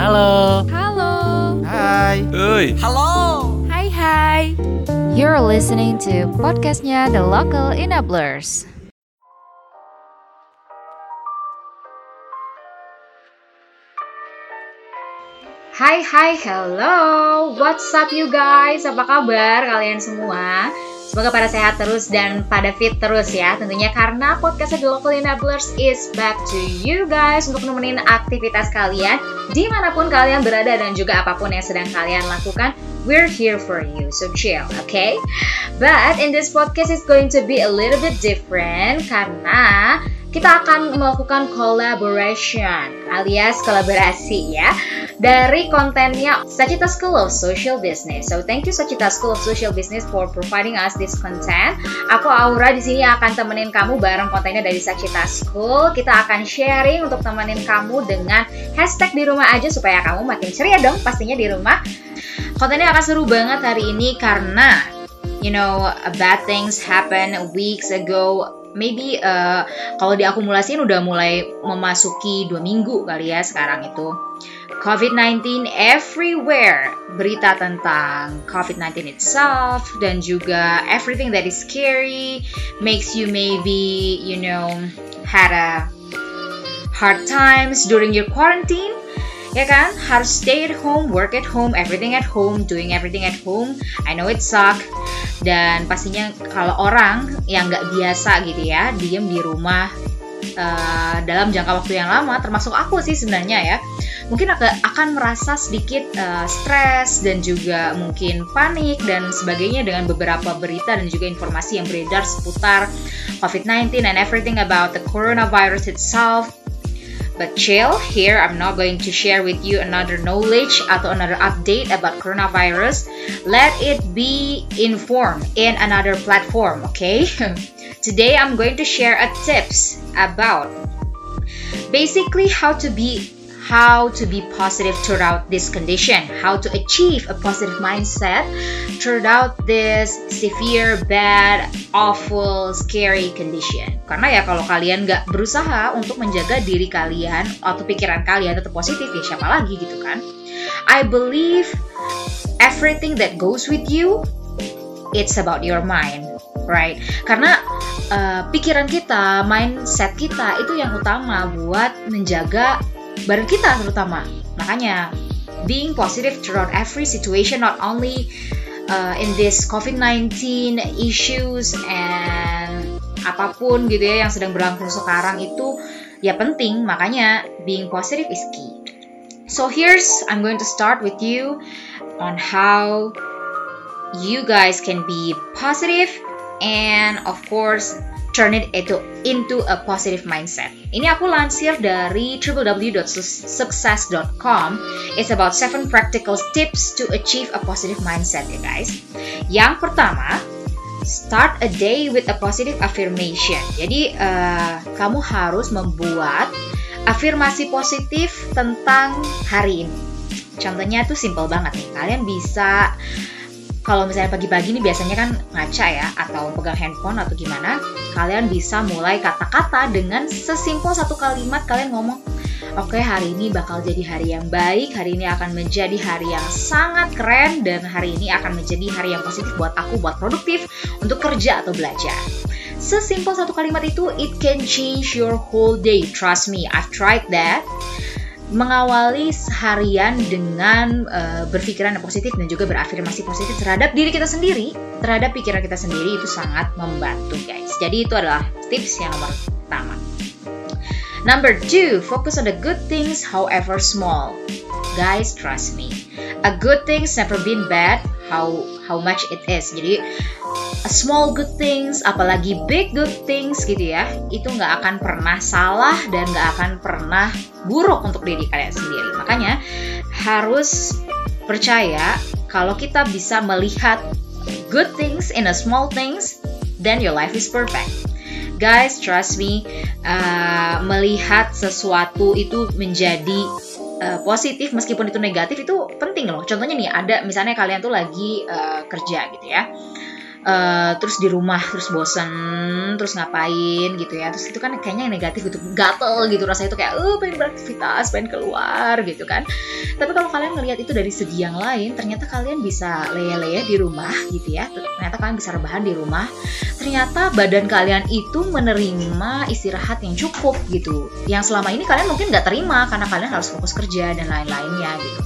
Halo. Halo. Hai. Oi. Hai hai. You're listening to podcastnya The Local Enablers. Hai hai hello What's up you guys Apa kabar kalian semua Semoga pada sehat terus dan pada fit terus ya Tentunya karena podcast The Local Enablers is back to you guys Untuk nemenin aktivitas kalian Di mana pun kalian berada dan juga apa pun yang sedang kalian lakukan We're here for you, so chill, okay? But in this podcast it's going to be a little bit different Karena kita akan melakukan collaboration alias kolaborasi ya dari kontennya Sachita School of Social Business. So thank you Sachita School of Social Business for providing us this content. Aku Aura di sini akan temenin kamu bareng kontennya dari Sachita School. Kita akan sharing untuk temenin kamu dengan hashtag di rumah aja supaya kamu makin ceria dong pastinya di rumah. Kontennya akan seru banget hari ini karena you know bad things happen weeks ago maybe uh, kalau diakumulasiin udah mulai memasuki dua minggu kali ya sekarang itu. COVID-19 everywhere. Berita tentang COVID-19 itself dan juga everything that is scary makes you maybe you know had a hard times during your quarantine ya kan? Harus stay at home work at home everything at home doing everything at home. I know it suck. Dan pastinya kalau orang yang nggak biasa gitu ya diem di rumah uh, dalam jangka waktu yang lama termasuk aku sih sebenarnya ya mungkin akan merasa sedikit uh, stres dan juga mungkin panik dan sebagainya dengan beberapa berita dan juga informasi yang beredar seputar COVID-19 and everything about the coronavirus itself But chill, here I'm not going to share with you another knowledge atau another update about coronavirus. Let it be informed in another platform, okay? Today I'm going to share a tips about basically how to be how to be positive throughout this condition, how to achieve a positive mindset throughout this severe, bad, awful, scary condition. Karena ya kalau kalian nggak berusaha untuk menjaga diri kalian atau pikiran kalian tetap positif ya siapa lagi gitu kan? I believe everything that goes with you, it's about your mind, right? Karena uh, pikiran kita, mindset kita itu yang utama buat menjaga badan kita terutama. Makanya being positive throughout every situation, not only uh, in this COVID-19 issues and apa pun gitu ya yang sedang berlangsung sekarang itu ya penting. Makanya being positive is key. So here's I'm going to start with you on how you guys can be positive and of course turn it into into a positive mindset. Ini aku lansir dari www.success.com. It's about seven practical tips to achieve a positive mindset, ya guys. Yang pertama, start a day with a positive affirmation. Jadi uh, kamu harus membuat afirmasi positif tentang hari ini. Contohnya tuh simple banget nih. Kalian bisa kalau misalnya pagi-pagi ini biasanya kan ngaca ya atau pegang handphone atau gimana, kalian bisa mulai kata-kata dengan sesimpel satu kalimat kalian ngomong, oke okay, hari ini bakal jadi hari yang baik, hari ini akan menjadi hari yang sangat keren dan hari ini akan menjadi hari yang positif buat aku buat produktif untuk kerja atau belajar. Sesimpel satu kalimat itu, it can change your whole day. Trust me, I've tried that mengawali harian dengan uh, berpikiran positif dan juga berafirmasi positif terhadap diri kita sendiri, terhadap pikiran kita sendiri itu sangat membantu guys. Jadi itu adalah tips yang nomor pertama. Number two, focus on the good things however small. Guys, trust me. A good things never been bad how how much it is. Jadi small good things, apalagi big good things gitu ya, itu nggak akan pernah salah dan nggak akan pernah buruk untuk diri kalian sendiri. Makanya harus percaya kalau kita bisa melihat good things in a small things, then your life is perfect. Guys, trust me, uh, melihat sesuatu itu menjadi uh, positif meskipun itu negatif itu penting loh. Contohnya nih ada misalnya kalian tuh lagi uh, kerja gitu ya uh, terus di rumah terus bosan terus ngapain gitu ya. Terus itu kan kayaknya yang negatif gitu gatel gitu. Rasanya itu kayak uh pengen beraktivitas pengen keluar gitu kan. Tapi kalau kalian melihat itu dari segi yang lain ternyata kalian bisa leye-leye di rumah gitu ya. Ternyata kalian bisa rebahan di rumah. Ternyata badan kalian itu menerima istirahat yang cukup gitu. Yang selama ini kalian mungkin nggak terima karena kalian harus fokus kerja dan lain-lainnya gitu.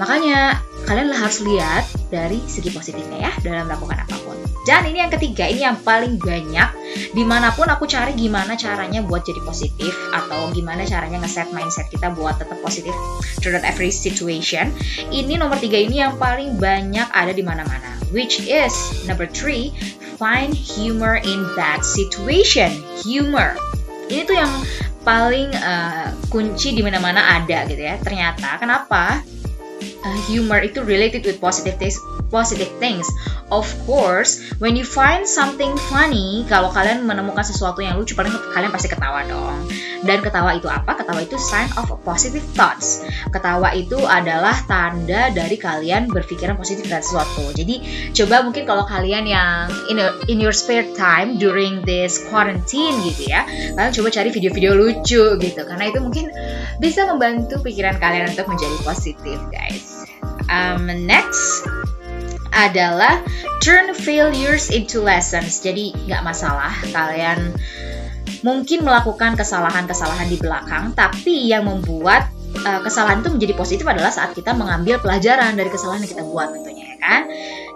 Makanya kalian harus lihat dari segi positifnya ya dalam melakukan apa pun. Dan ini yang ketiga, ini yang paling banyak di mana pun aku cari gimana caranya buat jadi positif atau gimana caranya ngeset mindset kita buat tetap positif throughout every situation. Ini nomor tiga ini yang paling banyak ada di mana-mana, which is number three, find humor in that situation. Humor. Ini tuh yang paling uh, kunci di mana-mana ada gitu ya. Ternyata kenapa? Uh, humor itu related with positive things positive things. Of course when you find something funny kalau kalian menemukan sesuatu yang lucu paling kalian pasti ketawa dong. Dan ketawa itu apa? Ketawa itu sign of positive thoughts. Ketawa itu adalah tanda dari kalian berpikiran positif dan sesuatu. Jadi coba mungkin kalau kalian yang in, a, in your spare time during this quarantine gitu ya kalian coba cari video-video lucu gitu. Karena itu mungkin bisa membantu pikiran kalian untuk menjadi positif guys um, next adalah turn failures into lessons. Jadi nggak masalah kalian mungkin melakukan kesalahan-kesalahan di belakang, tapi yang membuat uh, kesalahan itu menjadi positif adalah saat kita mengambil pelajaran dari kesalahan yang kita buat tentunya ya kan.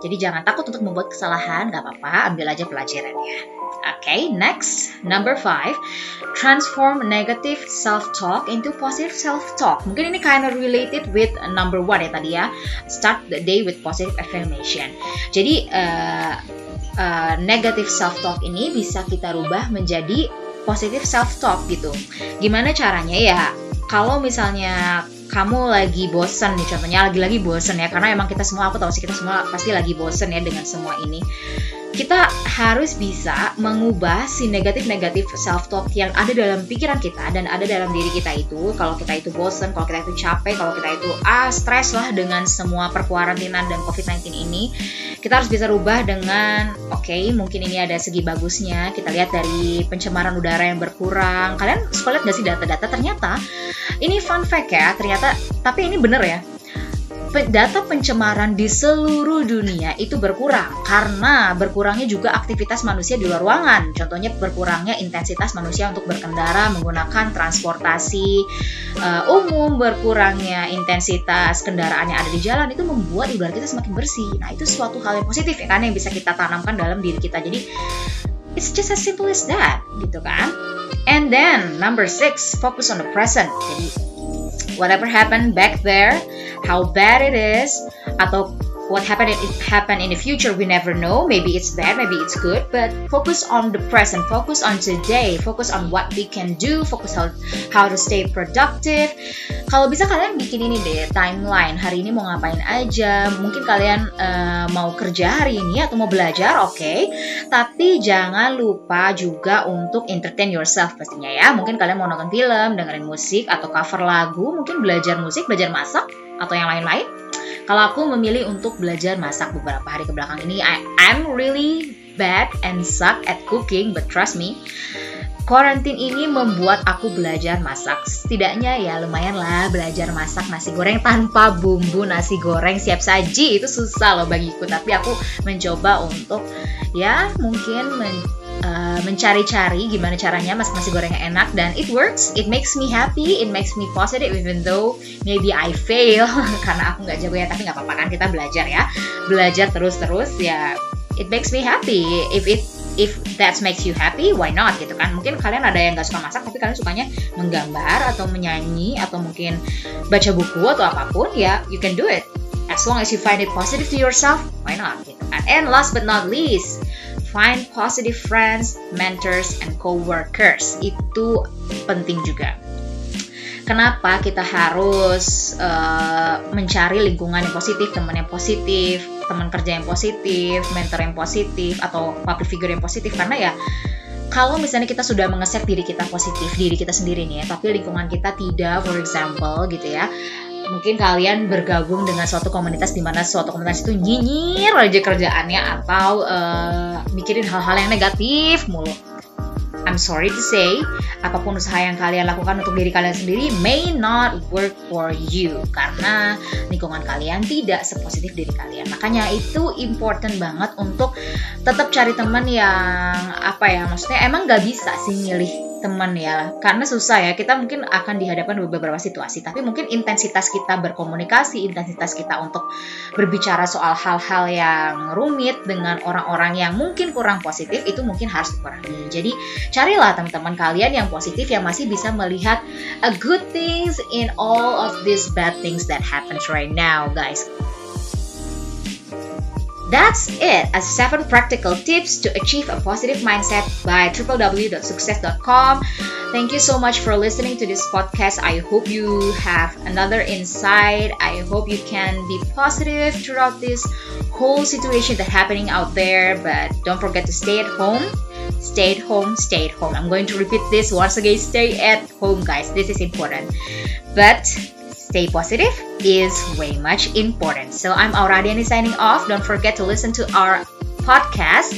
Jadi jangan takut untuk membuat kesalahan, nggak apa-apa, ambil aja pelajarannya. Okay, next, number five, transform negative self-talk into positive self-talk. Mungkin ini kind of related with number one ya tadi ya. Start the day with positive affirmation. Jadi uh, uh, negative self-talk ini bisa kita rubah menjadi positive self-talk gitu. Gimana caranya ya? Kalau misalnya kamu lagi bosen nih contohnya lagi-lagi bosen ya karena emang kita semua aku tahu sih kita semua pasti lagi bosen ya dengan semua ini kita harus bisa mengubah si negatif-negatif self-talk yang ada dalam pikiran kita dan ada dalam diri kita itu. Kalau kita itu bosen, kalau kita itu capek, kalau kita itu ah stres lah dengan semua perkuarantinan dan COVID-19 ini, kita harus bisa rubah dengan oke, okay, mungkin ini ada segi bagusnya. Kita lihat dari pencemaran udara yang berkurang. Kalian suka lihat gak sih data-data? Ternyata ini fun fact ya, ternyata tapi ini bener ya data pencemaran di seluruh dunia itu berkurang karena berkurangnya juga aktivitas manusia di luar ruangan. Contohnya berkurangnya intensitas manusia untuk berkendara menggunakan transportasi uh, umum, berkurangnya intensitas kendaraan yang ada di jalan itu membuat udara kita semakin bersih. Nah, itu suatu hal yang positif ya kan yang bisa kita tanamkan dalam diri kita. Jadi it's just as simple as that, gitu kan? And then number six, focus on the present. Jadi whatever happened back there how bad it is atau what happened it happen in the future we never know. Maybe it's bad maybe it's good but focus on the present. Focus on today. Focus on what we can do. Focus on how to stay productive. Kalau bisa kalian bikin ini deh timeline. Hari ini mau ngapain aja? Mungkin kalian uh, mau kerja hari ini atau mau belajar? Oke. Okay. tapi jangan lupa juga untuk entertain yourself pastinya ya. Mungkin kalian mau nonton film dengerin musik atau cover lagu. Mungkin belajar musik belajar masak atau yang lain-lain kalau aku memilih untuk belajar masak beberapa hari ke belakang ini, I, I'm really bad and suck at cooking, but trust me, Quarantine ini membuat aku belajar masak. Setidaknya ya lumayan lah belajar masak nasi goreng tanpa bumbu nasi goreng siap saji. Itu susah loh bagiku, tapi aku mencoba untuk ya mungkin men uh, mencari-cari gimana caranya masak nasi goreng yang enak dan it works. It makes me happy, it makes me positive even though maybe I fail karena aku nggak jago ya, tapi nggak apa-apa kan kita belajar ya. Belajar terus-terus ya it makes me happy. If it if that makes you happy, why not gitu kan? Mungkin kalian ada yang nggak suka masak, tapi kalian sukanya menggambar atau menyanyi atau mungkin baca buku atau apa pun, ya you can do it. As long as you find it positive to yourself, why not? Gitu kan? And last but not least, find positive friends, mentors, and co-workers. Itu penting juga. Kenapa kita harus uh, mencari lingkungan yang positif, teman yang positif, teman kerja yang positif, mentor yang positif, atau public figure yang positif? Karena ya kalau misalnya kita sudah mengeset diri kita positif, diri kita sendiri nih ya, tapi lingkungan kita tidak, for example gitu ya, mungkin kalian bergabung dengan suatu komunitas di mana suatu komunitas itu nyinyir aja kerjaannya atau uh, mikirin hal-hal yang negatif mulu. I'm sorry to say, apa pun usaha yang kalian lakukan untuk diri kalian sendiri may not work for you karena lingkungan kalian tidak sepositif diri kalian. Makanya itu important banget untuk tetap cari teman yang apa ya, maksudnya emang gak bisa sih milih teman ya. Karena susah ya kita mungkin akan dihadapkan beberapa situasi tapi mungkin intensitas kita berkomunikasi intensitas kita untuk berbicara soal hal-hal yang rumit dengan orang-orang yang mungkin kurang positif itu mungkin harus dikurangi. Jadi carilah teman-teman kalian yang positif yang masih bisa melihat a good things in all of these bad things that happens right now guys That's it as 7 practical tips to achieve a positive mindset by www.success.com. Thank you so much for listening to this podcast. I hope you have another insight. I hope you can be positive throughout this whole situation that's happening out there. But don't forget to stay at home. Stay at home, stay at home. I'm going to repeat this once again. Stay at home, guys. This is important. But stay positive is way much important. So I'm Auradiani signing off. Don't forget to listen to our podcast.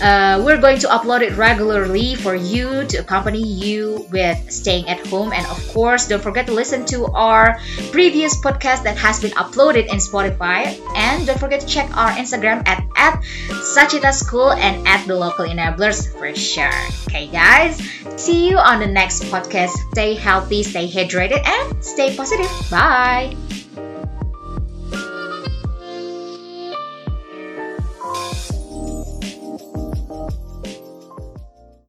Uh, we're going to upload it regularly for you to accompany you with staying at home. And of course, don't forget to listen to our previous podcast that has been uploaded in Spotify. And don't forget to check our Instagram at, at Sachita School and at the local enablers for sure. Okay, guys, see you on the next podcast. Stay healthy, stay hydrated, and stay positive. Bye.